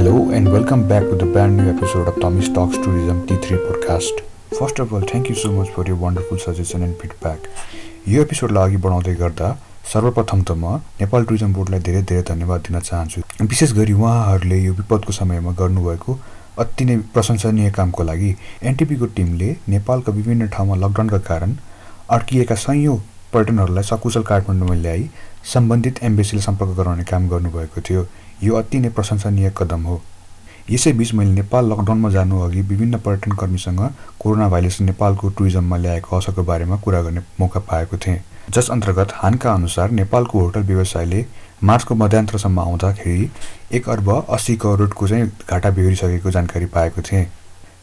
Hello and welcome back to the brand new episode of Tommy's Talks Tourism T3 podcast. First of all, thank you so much for your wonderful suggestion and feedback. यो एपिसोडलाई अघि बढाउँदै गर्दा सर्वप्रथम त म Nepal tourism बोर्डलाई धेरै धेरै धन्यवाद दिन चाहन्छु विशेष गरी उहाँहरूले यो विपदको समयमा गर्नुभएको अति नै प्रशंसनीय कामको लागि एनटिपीको टिमले नेपालका विभिन्न ठाउँमा लकडाउनका कारण अड्किएका सयौँ पर्यटनहरूलाई सकुशल काठमाडौँमा ल्याई सम्बन्धित एम्बेसीले सम्पर्क गराउने काम गर्नुभएको थियो यो अति नै प्रशंसनीय कदम हो। यसैबीच मैले नेपाल लकडाउनमा जानु अघि विभिन्न पर्यटन कर्मीसँग कोरोना भाइरसले नेपालको टुरिज्ममा ल्याएको असरको बारेमा कुरा गर्ने मौका पाएको थिएँ। जस अन्तर्गत हानका अनुसार नेपालको होटल व्यवसायले मार्चको मध्यान्तरसम्म आउँदाखेरि एक अर्ब अस्सी करोडको चाहिँ घाटा बिहोरिसकेको जानकारी पाएको थिएँ।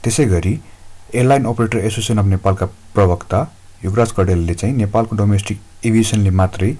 त्यसै गरी एयरलाइन अपरेटर एसोसिएसन अफ नेपालका प्रवक्ता युवराज कडेलले चाहिँ नेपालको डोमेस्टिक एभिएसनले मात्रै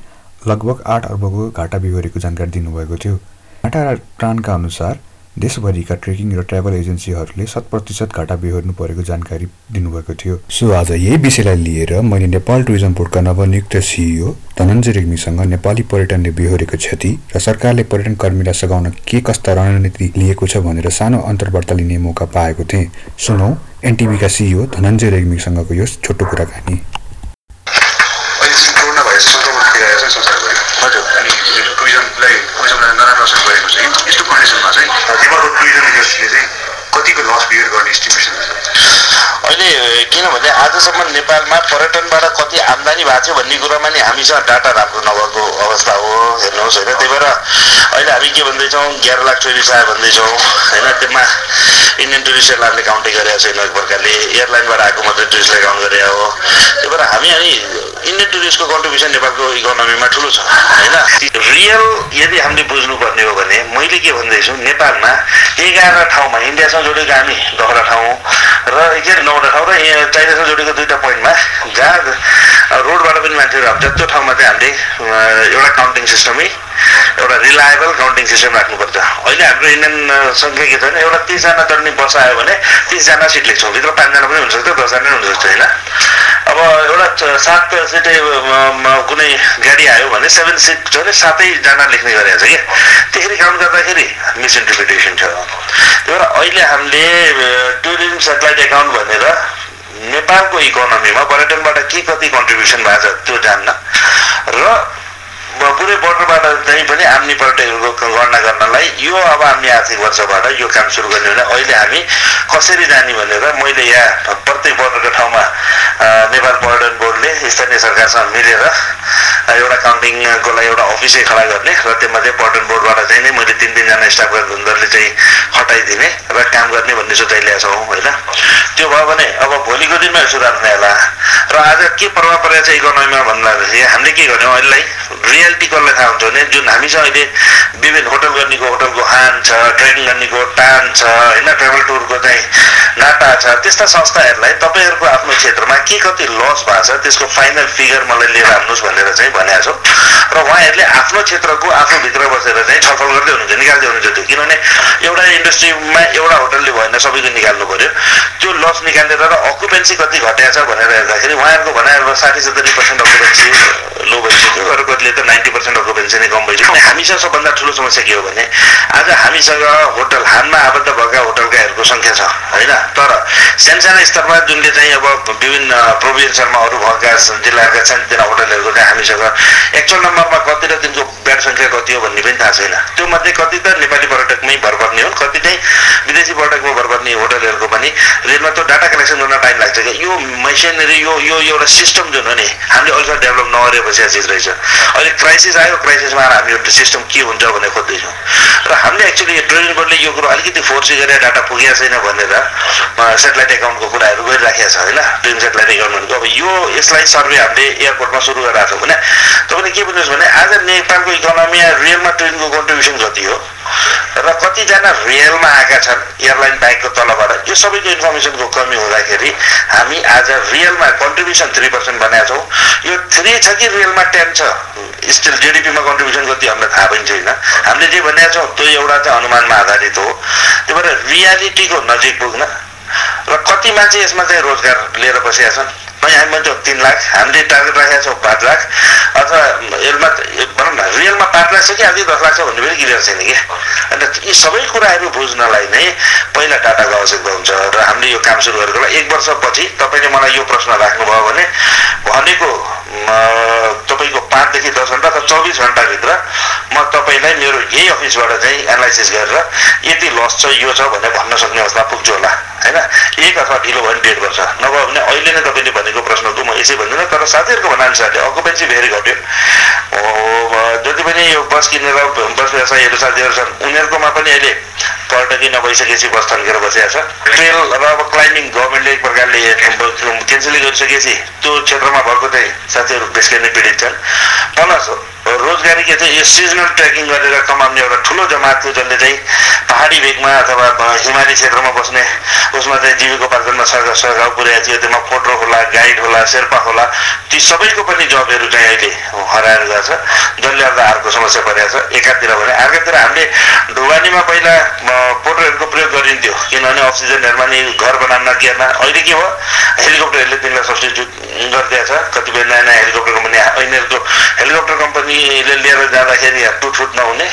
लगभग आठ अर्बको घाटा बिहोरेको जानकारी दिनुभएको थियो। घाटा प्राणका अनुसार देशभरिका ट्रेकिङ र ट्राभल एजेन्सीहरूले शत प्रतिशत घाटा बिहोर्नु परेको जानकारी दिनुभएको थियो। सो आज यही विषयलाई लिएर मैले नेपाल टुरिज्म बोर्डका नवनियुक्त सिइओ धनञ्जय रेग्मीसँग नेपाली पर्यटनले बिहोरेको क्षति र सरकारले पर्यटन कर्मीलाई सघाउन के कस्ता रणनीति लिएको छ भनेर सानो अन्तर्वार्ता लिने मौका पाएको थिएँ। सुनौ एनटिभीका सिइओ धनञ्जय रेग्मीसँगको यो छोटो कुराकानी। असर गरेको छ यस्तो कन्डिसनमा चाहिँ नेपालको टुरिज्म इन्डस्ट्रीले चाहिँ कतिको लस बियर गर्ने एस्टिमेसन अहिले किनभने आजसम्म नेपालमा पर्यटनबाट कति आम्दानी भएको थियो भन्ने कुरामा नि हामीसँग डाटा राम्रो नभएको अवस्था हो हेर्नुहोस् होइन? त्यही भएर अहिले हामी के भन्दैछौँ एघार लाख टुरिस्ट आयो भन्दैछौँ होइन? त्यसमा इन्डियन टुरिस्ट एयरलाइनले काउन्टै गरेको छैन एक प्रकारले। एयरलाइनबाट आएको मात्रै टुरिस्टलाई काउन्ट गरे हो। त्यही भएर हामी अनि इन्डियन टुरिस्टको कन्ट्रिब्युसन नेपालको इकोनोमीमा ठुलो छ होइन? रियल यदि हामीले बुझ्नुपर्ने हो भने मैले के भन्दैछु नेपालमा एघार ठाउँमा इन्डियासँग जोडेको हामी दसवटा ठाउँ र अरे नौवटा ठाउँ र यहाँ चाइनासँग जोडेको दुईवटा पोइन्टमा जहाँ रोडबाट पनि मान्छेहरू आउँछ त्यो ठाउँमा चाहिँ हामीले एउटा काउन्टिङ सिस्टमै एउटा रिलायबल काउन्टिङ सिस्टम राख्नुपर्छ। अहिले हाम्रो इन्डियन सङ्ख्या के छ भने एउटा तिसजना चढ्ने बस आयो भने तिसजना सिट लेख्छौँ भित्र पाँचजना पनि हुनसक्छ दसजना पनि हुनसक्छ होइन? अब एउटा सात सिटे कुनै गाडी आयो भने सेभेन सिट छ भने सातैजना लेख्ने गरेको छ क्या त्यसरी काउन्ट गर्दाखेरि मिसइन्टरप्रिटेसन छ। त्यही भएर अहिले हामीले टुरिज्म सेटेलाइट एकाउन्ट भनेर नेपालको इकोनोमीमा पर्यटनबाट के कति कन्ट्रिब्युसन भएको छ त्यो जान्न। र पुरै बोर्डरबाट चाहिँ पनि आम्नी पर्यटकहरूको गणना गर्नलाई यो अब हामी आर्थिक वर्षबाट यो काम सुरु गर्ने भने अहिले हामी कसरी जाने भनेर मैले यहाँ प्रत्येक बोर्डरको ठाउँमा नेपाल पर्यटन बोर्डले स्थानीय सरकारसँग मिलेर एउटा काउन्टिङको लागि एउटा अफिसै खडा गर्ने र त्यसमा चाहिँ पर्यटन बोर्डबाट चाहिँ नै मैले तिन तिनजना स्टाफका धुन्धरले चाहिँ हटाइदिने र काम गर्ने भन्ने सोचाइ ल्याएको छौँ होइन। त्यो भयो भने अब भोलिको दिनमा सुधार हुने होला। र आज के प्रभाव परेको छ इकोनोमीमा भन्दाखेरि हामीले के गर्यौँ अहिलेलाई रियालिटी कसलाई थाहा हुन्छ भने जुन हामीसँग अहिले विभिन्न होटल गर्नेको होटलको हान छ ट्रेकिङ गर्नेको टान छ होइन ट्राभल टुरको चाहिँ नाटा छ त्यस्ता संस्थाहरूलाई तपाईँहरूको आफ्नो क्षेत्रमा के कति लस भएको छ त्यसको फाइनल फिगर मलाई लिएर आउनुहोस् भनेर चाहिँ भनेको छु। र उहाँहरूले आफ्नो क्षेत्रको आफ्नो भित्र बसेर चाहिँ छलफल गर्दै हुनुहुन्छ निकाल्दै हुनुहुन्छ त्यो। किनभने एउटा इन्डस्ट्रीमा एउटा होटलले भएन सबैको निकाल्नु पऱ्यो त्यो लस निकालेर र अकुपेन्सी कति घटाएको छ भनेर हेर्दाखेरि उहाँहरूको अब साठी सत्तरी पर्सेन्ट अकुपेन्सी लो भइसक्यो। अरू कतिले त नाइन्टी पर्सेन्ट अकुपेन्सी नै कम भइसक्यो। हामीसँग सबभन्दा ठुलो समस्या के हो भने आज हामीसँग होटल हानमा आबद्ध भएका होटलकाहरूको सङ्ख्या छ होइन? तर सानसाना स्तरमा जुनले चाहिँ अब विभिन्न प्रोभिन्सहरूमा अरू भएका जिल्लाका सानोतिना होटलहरूको चाहिँ हामीसँग एक्चुअल नम्बरमा कति र तिनको ब्याड सङ्ख्या कति हो भन्ने पनि थाहा छैन। त्यो मध्ये कति त नेपाली पर्यटकमै भर पर्ने हुन् कति चाहिँ विदेशी पर्यटकमा भर पर्ने होटलहरूको पनि रेलमा त्यो डाटा कलेक्सन गर्न टाइम लाग्छ। क्या यो मेसिनरी यो यो एउटा सिस्टम जुन हो नि हामीले अहिलेसम्म डेभलप नगरे बसेको चिज रहेछ। अहिले क्राइसिस आयो क्राइसिसमा आएर हामी एउटा सिस्टम के हुन्छ भनेर खोज्दैछौँ। र हामीले एक्चुअली ट्रेनिङ बोर्डले यो कुरो अलिकति फोर्सी गरेर डाटा पुगेको छैन भनेर सेटेलाइट एकाउन्टको कुराहरू गरिराखेको छ होइन? ट्रेन सेटेलाइट एकाउन्ट भनेको अब यो यसलाई सर्वे हामीले एयरपोर्टमा सुरु गरिरहेको छौँ भने तपाईँले के बुझ्नुहोस् भने आज नेपालको इकोनोमी रियलमा ट्रेनको कन्ट्रिब्युसन कति हो र कतिजना रियलमा आएका छन् एयरलाइन बाइकको तलबाट यो सबैको इन्फर्मेसनको कमी हुँदाखेरि हामी आज रियलमा कन्ट्रिब्युसन थ्री पर्सेन्ट बनाएको छौँ यो थ्री छ कि रियलमा टेन छ स्टिल जिडिपीमा कन्ट्रिब्युसन कति हामीलाई थाहा पनि छैन हामीले जे भनेका छौँ त्यो एउटा चाहिँ अनुमानमा आधारित हो त्यही भएर रियालिटीको नजिक पुग्न र कति मान्छे यसमा चाहिँ रोजगार लिएर बसेका छन्? अनि हामी भन्छौँ तिन लाख। हामीले टार्गेट राखेका छौँ पाँच लाख। अथवा यसमा भनौँ न रियलमा पाँच लाख छ कि अझै दस लाख छ भन्ने पनि क्लियर छैन कि? अन्त यी सबै कुराहरू बुझ्नलाई नै पहिला डाटाको आवश्यकता हुन्छ र हामीले यो काम सुरु गरेको एक वर्षपछि तपाईँले मलाई यो प्रश्न राख्नुभयो भने भनेको तपाईँको पाँचदेखि दस घन्टा अथवा चौबिस घन्टाभित्र म तपाईँलाई मेरो यही अफिसबाट चाहिँ एनालाइसिस गरेर यति लस छ यो छ भनेर भन्न सक्ने अवस्था पुग्छु होला। होइन? एक अथवा ढिलो भयो भने डेढ वर्ष। नभए भने अहिले नै तपाईँले भनेको प्रश्नको म यसै भन्दिनँ तर साथीहरूको भनाअनुसारले अकुपेन्सी भेरी घट्यो। जति पनि यो बस किनेर बस व्यवसायीहरू साथीहरू छन् उनीहरूकोमा पनि अहिले पर्यटकै नभइसकेपछि बस थन्केर बसेको छ। ट्रेल र अब क्लाइम्बिङ गभर्मेन्टले एक प्रकारले क्यान्सलै गरिसकेपछि त्यो क्षेत्रमा भएको चाहिँ साथीहरू त्यसले नै पीडित छन्। प्लस रोजगारी के चाहिँ यो सिजनल ट्रेकिङ गरेर कमाउने एउटा ठुलो जमात थियो जसले चाहिँ पहाडी भेगमा अथवा हिमाली क्षेत्रमा बस्ने उसमा चाहिँ जीविकोपार्जनमा सघाउ सघाउ पुर्याएको थियो त्यसमा फोटो होला गाइड होला शेर्पा होला ती सबैको पनि जबहरू चाहिँ अहिले हराएर गएको छ जसले गर्दा अर्को समस्या परेको छ एकातिर भने अर्कोतिर हामीले ढुवानीमा पहिला पोटरहरूको प्रयोग गरिन्थ्यो किनभने अक्सिजनहरूमा नि घर बनाउन केमा अहिले के भयो हेलिकप्टरहरूले तिनीहरूलाई सब्सिट्युट गरिदिएको छ कतिपय नयाँ नयाँ हेलिकप्टर कम्पनी यिनीहरूको हेलिकप्टर कम्पनीले लिएर जाँदाखेरि टुटफुट नहुने।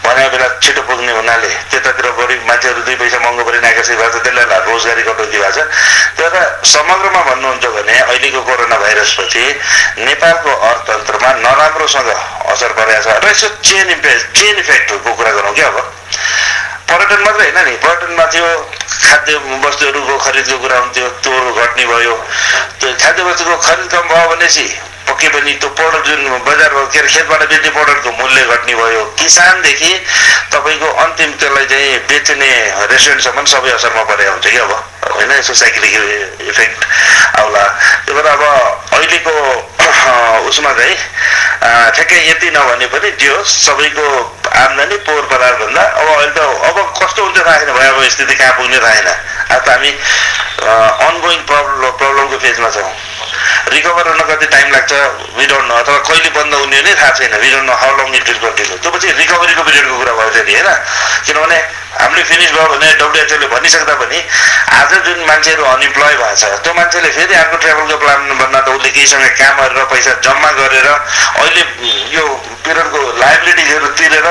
भनेको बेला छिटो पुग्ने हुनाले त्यतातिर बढी मान्छेहरू दुई पैसा महँगो परि आकर्षित भएको छ त्यसले गर्दा रोजगारी कटौती भएको छ। त्यो त समग्रमा भन्नुहुन्छ भने अहिलेको कोरोना भाइरसपछि नेपालको अर्थतन्त्रमा नराम्रोसँग असर परेको छ। र यसो चेन इम्पेक्ट चेन इफेक्टहरूको कुरा गरौँ क्या अब। पर्यटन मात्रै होइन नि पर्यटनमा थियो खाद्य वस्तुहरूको खरिदको कुरा हुन्थ्यो त्यो घट्ने भयो। त्यो खाद्य वस्तुको खरिद कम भयो भनेपछि पक्कै पनि त्यो पाउडर जुन बजार के अरे खेतबाट बेच्ने पाउडरको मूल्य घट्ने भयो। किसानदेखि तपाईँको अन्तिम त्यसलाई चाहिँ बेच्ने रेस्टुरेन्टसम्म सबै असरमा परेको हुन्छ कि अब? होइन यसो साइक्लिक इफेक्ट आउला। त्यही भएर अब अहिलेको उसमा चाहिँ ठ्याक्कै यति नभने पनि जे सबैको आम्दानी पोहोर परारभन्दा अब अहिले त अब कस्तो हुन्छ थाहा छैन भयावह स्थिति कहाँ पुग्ने थाहा छैन। अब त हामी अनगोइङ प्रब्लम प्रब्लमको फेजमा छौँ। रिकभर हुन कति टाइम लाग्छ विडोन्ट नो अथवा कहिले बन्द हुने नै थाहा छैन we don't know how long it will continue त्यो पछि रिकभरीको पिरियडको कुरा भयो नि होइन? किनभने हामीले फिनिस भयो भने डब्लुएचओले भनिसक्दा पनि आज जुन मान्छेहरू अनइम्प्लोय भएको छ त्यो मान्छेले फेरि अर्को ट्राभलको प्लान बन्न उसले केहीसँग काम गरेर पैसा जम्मा गरेर अहिले यो पिरियडको लाइबिलिटिजहरू तिरेर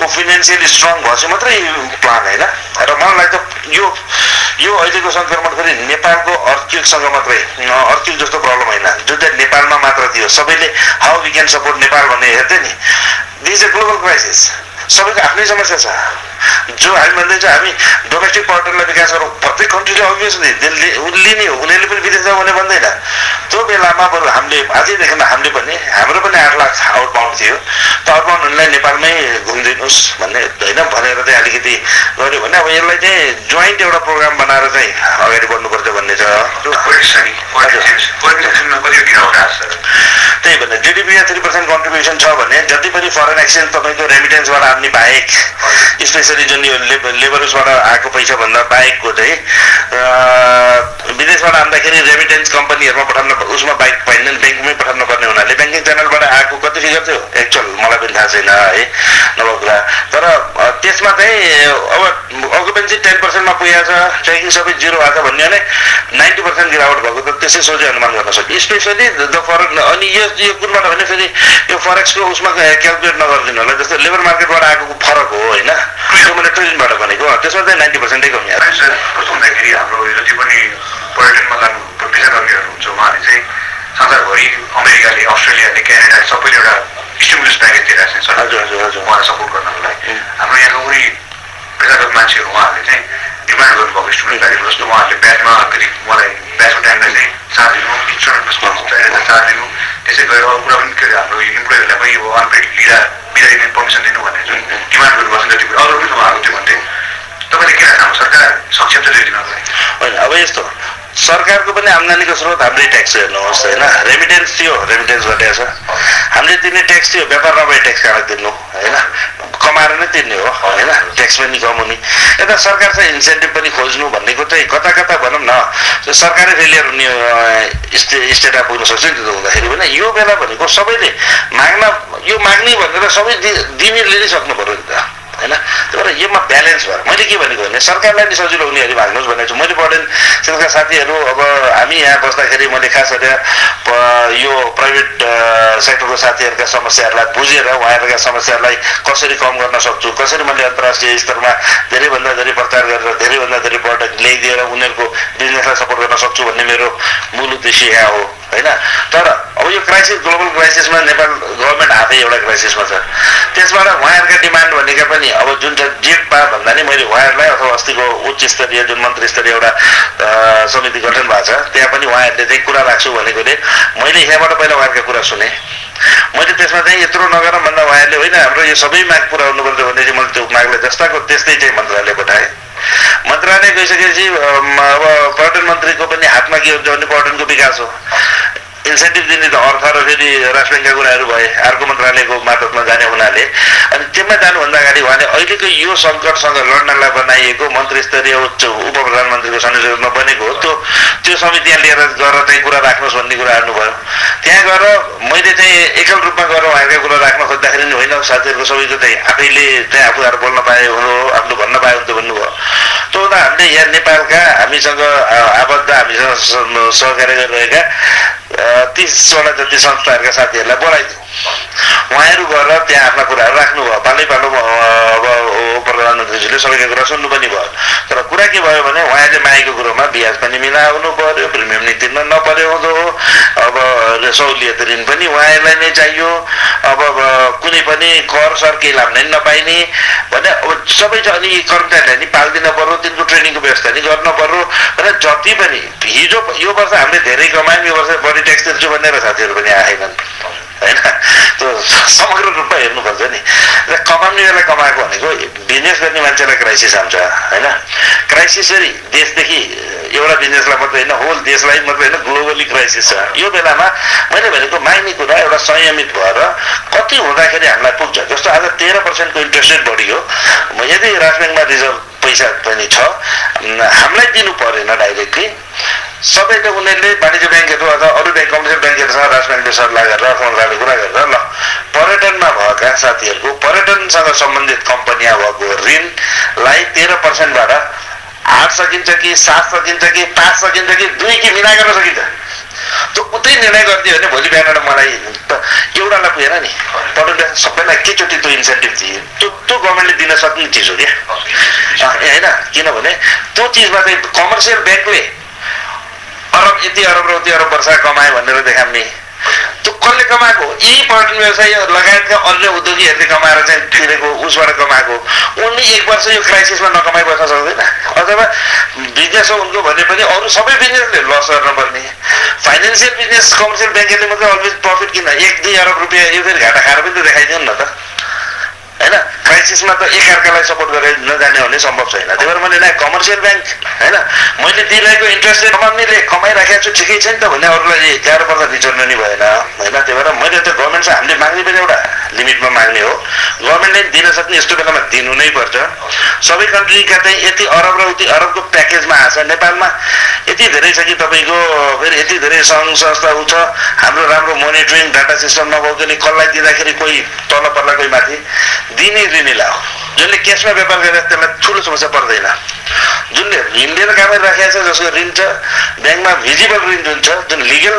ऊ फिनेन्सियली स्ट्रङ भएपछि मात्रै प्लान होइन? र मलाई लाग्छ यो यो अहिलेको सङ्क्रमण फेरि नेपालको अर्किकसँग मात्रै अर्किक जस्तो प्रब्लम होइन। जुन चाहिँ नेपालमा मात्र थियो। सबैले how we can support Nepal भन्ने हेर्थ्यो नि। दिस ए ग्लोबल क्राइसिस सबैको आफ्नै समस्या छ। जो हामी भन्दैछ हामी डोमेस्टिक पर्यटनलाई विकास गरौँ। प्रत्येक कन्ट्रीले अभियसली लिने हो। उनीहरूले पनि विदेश जाऊ भने भन्दैन। बेलामा बरु हामीले आजैदेखि हामीले पनि हाम्रो पनि आठ लाख आउटबाउन्ड थियो। त आउटबाउन्ड हुनेलाई नेपालमै घुमिदिनुहोस् भन्ने होइन भनेर चाहिँ अलिकति गऱ्यो भने अब यसलाई चाहिँ जोइन्ट एउटा प्रोग्राम बनाएर चाहिँ अगाडि बढ्नुपर्छ भन्ने छ। त्यही भने जिडिपीमा थ्री पर्सेन्ट कन्ट्रिब्युसन छ भने जति पनि फरेन एक्सचेन्ज तपाईँको रेमिटेन्सबाट आउने बाहेक स्पेसली जुन यो लेबर लेबर्सबाट आएको पैसा भन्दा बाहेकको चाहिँ विदेशबाट आउँदाखेरि रेमिटेन्स कम्पनीहरूमा पठाउन उसमा बाइक पाइँदैन ब्याङ्कमै पठाउनु पर्ने हुनाले ब्याङ्किङ च्यानलबाट आएको कति फिगर थियो एक्चुअल मलाई पनि थाहा छैन है नभएको कुरा। तर त्यसमा चाहिँ अब अकुपेन्सी टेन पर्सेन्टमा पुगेको छ ट्रेकिङ सबै जिरो भएको छ भन्यो भने नाइन्टी पर्सेन्ट गिरावट भएको त त्यसै सोझै अनुमान गर्न सक्यो। स्पेसली द फरेन अनि यो यो कुनबाट भने फेरि यो फरेक्सको उसमा क्यालकुलेट नगरिदिनु होला। जस्तो लेबर मार्केटबाट आएको फरक हो होइन? त्यो मैले टुरिज्मबाट भनेको। त्यसमा चाहिँ नाइन्टी पर्सेन्टै कमी आएको हुँदाखेरि हाम्रो जति पनि पर्यटनमा जानु भिसा गर्नेहरू हुन्छ उहाँहरूले चाहिँ संसारभरि अमेरिकाले अस्ट्रेलियाले क्यानाडाले सबैले एउटा स्टिमुलस प्याकेज दिइरहेको छ हजुर हजुर हजुर उहाँलाई सपोर्ट गर्नको लागि हाम्रो यहाँको उही पेसागत मान्छेहरू उहाँहरूले चाहिँ डिमान्ड गर्नुभएको स्टुडेन्ट प्याकेज जस्तो उहाँहरूले ब्याचमा करिब मलाई ब्याचको टाइमलाई चाहिँ साथ दिनु इन्सुरेन्स चाहिएर साथ दिनु त्यसै गरेर अरू कुरा पनि के अरे हाम्रो इम्प्लोइहरूलाई पनि अब अनपेड लिएर बिदा दिने पर्मिसन दिनु भन्ने जुन डिमान्ड गर्नुभएको छ जति पनि अरू पनि उहाँहरू त्यो भन्थे तपाईँले के लाग्छ सरकार सक्षम छ दिनको लागि होइन अब यस्तो सरकारको पनि आम्दानीको स्रोत हाम्रै ट्याक्स हेर्नुहोस् होइन? रेमिटेन्स थियो रेमिटेन्स घटेको छ। हामीले तिर्ने ट्याक्स थियो व्यापार नभए ट्याक्स कहाँ तिर्नु होइन? कमाएर नै तिर्ने हो होइन? ट्याक्स पनि कम हुने। यता सरकार चाहिँ इन्सेन्टिभ पनि खोज्नु भन्नेको चाहिँ कता कता भनौँ न सरकारै फेलियर हुने स्टे स्टेटमा पुग्न सक्छ नि त्यो हुँदाखेरि होइन? यो बेला भनेको सबैले माग्न यो माग्ने भनेर सबै दिने लिनै सक्नु पऱ्यो नि त। होइन? भएर योमा ब्यालेन्स भएर मैले के भनेको भने सरकारलाई नि सजिलो हुने गरी माग्नुहोस् भनेको छु। मैले पढेन त्यसका साथीहरू अब हामी यहाँ बस्दाखेरि मैले खास गरेर यो प्राइभेट सेक्टरको साथीहरूका समस्याहरूलाई बुझेर उहाँहरूका समस्याहरूलाई कसरी कम गर्न सक्छु कसरी मैले अन्तर्राष्ट्रिय स्तरमा धेरैभन्दा धेरै प्रचार गरेर धेरैभन्दा धेरै प्रडक्ट ल्याइदिएर उनीहरूको बिजनेसलाई सपोर्ट गर्न सक्छु भन्ने मेरो मूल उद्देश्य यहाँ हो होइन? तर अब यो क्राइसिस ग्लोबल क्राइसिसमा नेपाल गभर्मेन्ट आफै एउटा क्राइसिसमा छ। त्यसबाट उहाँहरूका डिमान्ड भनेका पनि अब जुन छ जेटपा भन्दा नि मैले उहाँहरूलाई अथवा अस्तिको उच्च स्तरीय जुन मन्त्री स्तरीय एउटा समिति गठन भएको छ त्यहाँ पनि उहाँहरूले चाहिँ कुरा राख्छु भनेकोले मैले यहाँबाट पहिला उहाँहरूका कुरा सुने। मैले त्यसमा चाहिँ यत्रो नगरौँ भन्दा उहाँहरूले होइन हाम्रो यो सबै माग पुरा हुनुपर्छ भने चाहिँ मैले त्यो मागलाई जस्ताको त्यस्तै चाहिँ मन्त्रालय पठाएँ। मन्त्रालय गइसकेपछि अब पर्यटन मन्त्रीको पनि हातमा के हुन्छ भने पर्यटनको विकास हो। इन्सेन्टिभ दिने त अर्थ र फेरि राष्ट्र ब्याङ्कका कुराहरू भए अर्को मन्त्रालयको मार्फतमा जाने हुनाले। अनि त्यसमा जानुभन्दा अगाडि उहाँले अहिलेको यो सङ्कटसँग लड्नलाई बनाइएको मन्त्री स्तरीय उच्च उप प्रधानमन्त्रीको संयोजकमा बनेको हो। त्यो त्यो समिति त्यहाँ लिएर गएर चाहिँ कुरा राख्नुहोस् भन्ने कुरा हाल्नुभयो। त्यहाँ गएर मैले चाहिँ एकल रूपमा गएर उहाँहरूका कुरा राख्न खोज्दाखेरि होइन साथीहरूको सबैको चाहिँ आफैले चाहिँ आफूहरू बोल्न पाए हुनु आफ्नो भन्न पाए हुन्थ्यो भन्नुभयो। हुँदा हामीले यहाँ नेपालका हामीसँग आबद्ध हामीसँग सहकार्य गरिरहेका तिसवटा जति संस्थाहरूका साथीहरूलाई बोलाइदिउँ उहाँहरू गएर त्यहाँ आफ्ना कुराहरू राख्नुभयो पालै पालो अब प्रधानमन्त्रीजीले सबैको कुरा सुन्नु पनि भयो। तर कुरा के भयो भने उहाँहरूले मागेको कुरोमा ब्याज पनि मिलाउनु पर्यो प्रिमियम नि तिर्न नपर्यो हुँदो अब सहुलियत ऋण पनि उहाँहरूलाई नै चाहियो। अब कुनै पनि कर सर केही लाभ नै नपाइने भने अब सबै अनि कर्मचारीलाई नि पालिदिन पर्यो तिनको ट्रेनिङको व्यवस्था नि गर्न पर्यो। र जति पनि हिजो यो वर्ष हामीले धेरै कमायौँ यो वर्ष बढी ट्याक्स तिर्छु भनेर साथीहरू पनि आएनन् होइन? त्यो समग्र रूपमा हेर्नुपर्छ नि। र कमाउने बेला कमाएको भनेको बिजनेस गर्ने मान्छेलाई क्राइसिस आउँछ होइन? क्राइसिस फेरि देशदेखि एउटा बिजनेसलाई मात्रै होइन होल देशलाई मात्रै होइन ग्लोबली क्राइसिस छ। यो बेलामा मैले भनेको माग्ने कुरा एउटा संयमित भएर कति हुँदाखेरि हामीलाई पुग्छ? जस्तो आज तेह्र पर्सेन्टको इन्ट्रेस्ट रेट बढी हो यदि राष्ट्र ब्याङ्कमा रिजर्भ पैसा पनि छ हामीलाई दिनु परेन डाइरेक्टली सबैले उनीहरूले वाणिज्य ब्याङ्कहरू अथवा अरू ब्याङ्क कमर्सियल ब्याङ्कहरूसँग राष्ट्र ब्याङ्कले सल्लाह गरेर मन्त्रालयले कुरा गरेर ल पर्यटनमा भएका साथीहरूको पर्यटनसँग सम्बन्धित कम्पनीमा भएको ऋणलाई तेह्र पर्सेन्टबाट आठ सकिन्छ कि सात सकिन्छ कि पाँच सकिन्छ कि दुई कि मिना गर्न सकिन्छ? त्यो उतै निर्णय गरिदियो भने भोलि बिहान मलाई त एउटालाई पुगेन नि। पर्यटन सबैलाई एकैचोटि त्यो इन्सेन्टिभ दियो। त्यो त्यो गभर्मेन्टले दिन सक्ने चिज हो क्या। होइन किनभने त्यो चिजमा चाहिँ कमर्सियल ब्याङ्कले अरब यति अरब र उति अरब वर्ष कमायो भनेर देखाउने। त्यो कसले कमाएको? यही पर्यटन व्यवसाय लगायतका अन्य उद्योगीहरूले कमाएर चाहिँ तिरेको उसबाट कमाएको। उनले एक वर्ष यो क्राइसिसमा नकमाइ बस्न सक्दैन। अथवा बिजनेस हो उनको भने पनि अरू सबै बिजनेसले लस गर्नुपर्ने। फाइनेन्सियल बिजनेस कमर्सियल ब्याङ्कहरूले मात्रै अलवेज प्रफिट किन? एक दुई अरब रुपियाँ यो फेरि घाटा खाएर पनि त देखाइदिउँ न त। होइन? क्राइसिसमा त एकअर्कालाई सपोर्ट गरेर नजाने भने सम्भव छैन। त्यही भएर मैले नै कमर्सियल ब्याङ्क होइन? मैले दिइरहेको इन्ट्रेस्ट रेट कमाउनेले कमाइराखेको छु ठिकै छ नि त भने अरूलाई गाह्रो पर्दा बिचोर्नु नि भएन होइन? त्यही भएर मैले त गभर्मेन्टसँग हामीले माग्ने पनि एउटा लिमिटमा माग्ने हो। गभर्मेन्टले दिन सक्ने यस्तो बेलामा दिनु नै पर्छ। सबै कन्ट्रीका चाहिँ यति अरब र उति अरबको प्याकेजमा आएको छ। नेपालमा यति धेरै छ कि तपाईँको फेरि यति धेरै सङ्घ संस्था ऊ छ। हाम्रो राम्रो मोनिटरिङ डाटा सिस्टम नभएकोले कसलाई दिँदाखेरि कोही तल पर्ला कोही माथि। दिने ऋणीलाई हो जसले क्यासमा व्यापार गरेर त्यसलाई ठुलो समस्या पर्दैन जुनले लिएर कामै राखेको छ जसको ऋण छ ब्याङ्कमा भिजिबल ऋण जुन छ जुन लिगल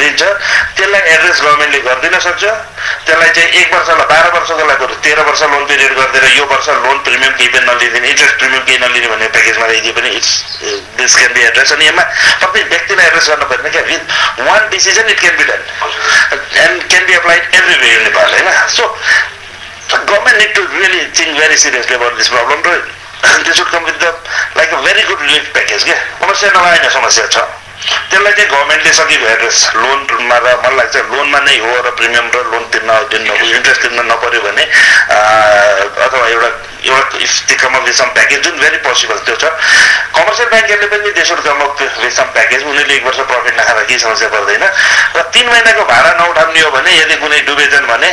ऋण छ त्यसलाई एड्रेस गभर्मेन्टले गरिदिन सक्छ त्यसलाई चाहिँ एक वर्षलाई बाह्र वर्षको लागि तेह्र वर्ष लोन पिरियड गरिदिएर यो वर्ष लोन प्रिमियम केही पनि नलिदिने इन्ट्रेस्ट प्रिमियम केही नलिने भन्ने प्याकेजमा ल्याइदिए पनि it's this can be address अनि यसमा प्रत्येक व्यक्तिलाई एड्रेस गर्नु पर्ने क्या with one decision it can be done and can be applied everywhere in Nepal होइन so government need to really think very seriously about this problem र they should come with the like a very good relief समस्या नभएन समस्या छ त्यसलाई चाहिँ गभर्मेन्टले सकेको address लोनमा र मलाई लाग्छ लोनमा नै हो र प्रिमियम र लोन तिर्न तिर्न इन्ट्रेस्ट तिर्न नपऱ्यो भने अथवा एउटा एउटा इफ सम प्याकेज जुन भेरी पोसिबल त्यो छ कमर्सियल ब्याङ्कहरूले पनि they should come up with some package उनीहरूले एक वर्ष प्रफिट नखाँदा केही समस्या पर्दैन र तिन महिनाको भाडा नउठाउने हो भने यदि कुनै डुबेछन् भने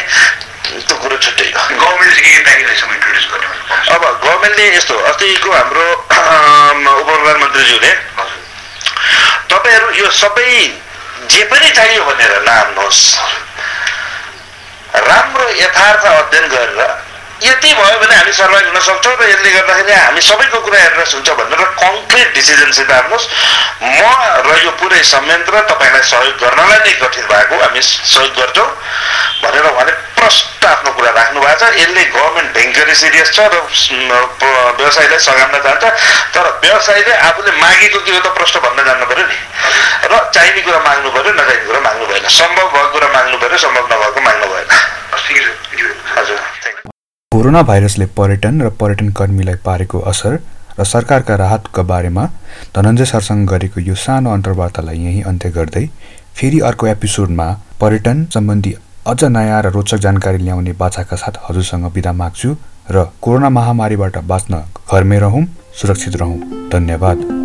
त्यो कुरो छुट्टै अब गभर्मेन्टले यस्तो अस्तिको हाम्रो उप प्रधानमन्त्रीज्यूले तपाईँहरू यो सबै जे पनि चाहियो भनेर नहाल्नुहोस् राम्रो यथार्थ अध्ययन गरेर यति भयो भने हामी सर्भाइभ हुन सक्छौँ र यसले गर्दाखेरि हामी सबैको कुरा एड्रेस हुन्छ भनेर कङ्क्रिट डिसिजनसित आउनुहोस्। म र यो पुरै संयन्त्र तपाईँलाई सहयोग गर्नलाई नै गठित भएको हामी सहयोग गर्छौँ भनेर उहाँले प्रष्ट आफ्नो कुरा राख्नु भएको छ। यसले गभर्मेन्ट भयङ्करै सिरियस छ र व्यवसायलाई सघाउन चाहन्छ तर व्यवसायले आफूले मागेको के हो त प्रश्न भन्न जान्नु पऱ्यो नि। र चाहिने कुरा माग्नु पऱ्यो नचाहिने कुरा माग्नु भएन। सम्भव भएको कुरा माग्नु पऱ्यो सम्भव नभएको माग्नु भएन। हजुर। कोरोना भाइरसले पर्यटन र पर्यटन कर्मीलाई पारेको असर र सरकारका राहतका बारेमा धनञ्जय सरसँग गरेको यो सानो अन्तर्वार्तालाई यहीँ अन्त्य गर्दै फेरि अर्को एपिसोडमा पर्यटन सम्बन्धी अझ नयाँ र रोचक जानकारी ल्याउने बाछाका साथ हजुरसँग बिदा माग्छु र कोरोना महामारीबाट बाँच्न घरमै रहौँ सुरक्षित रहौँ। धन्यवाद।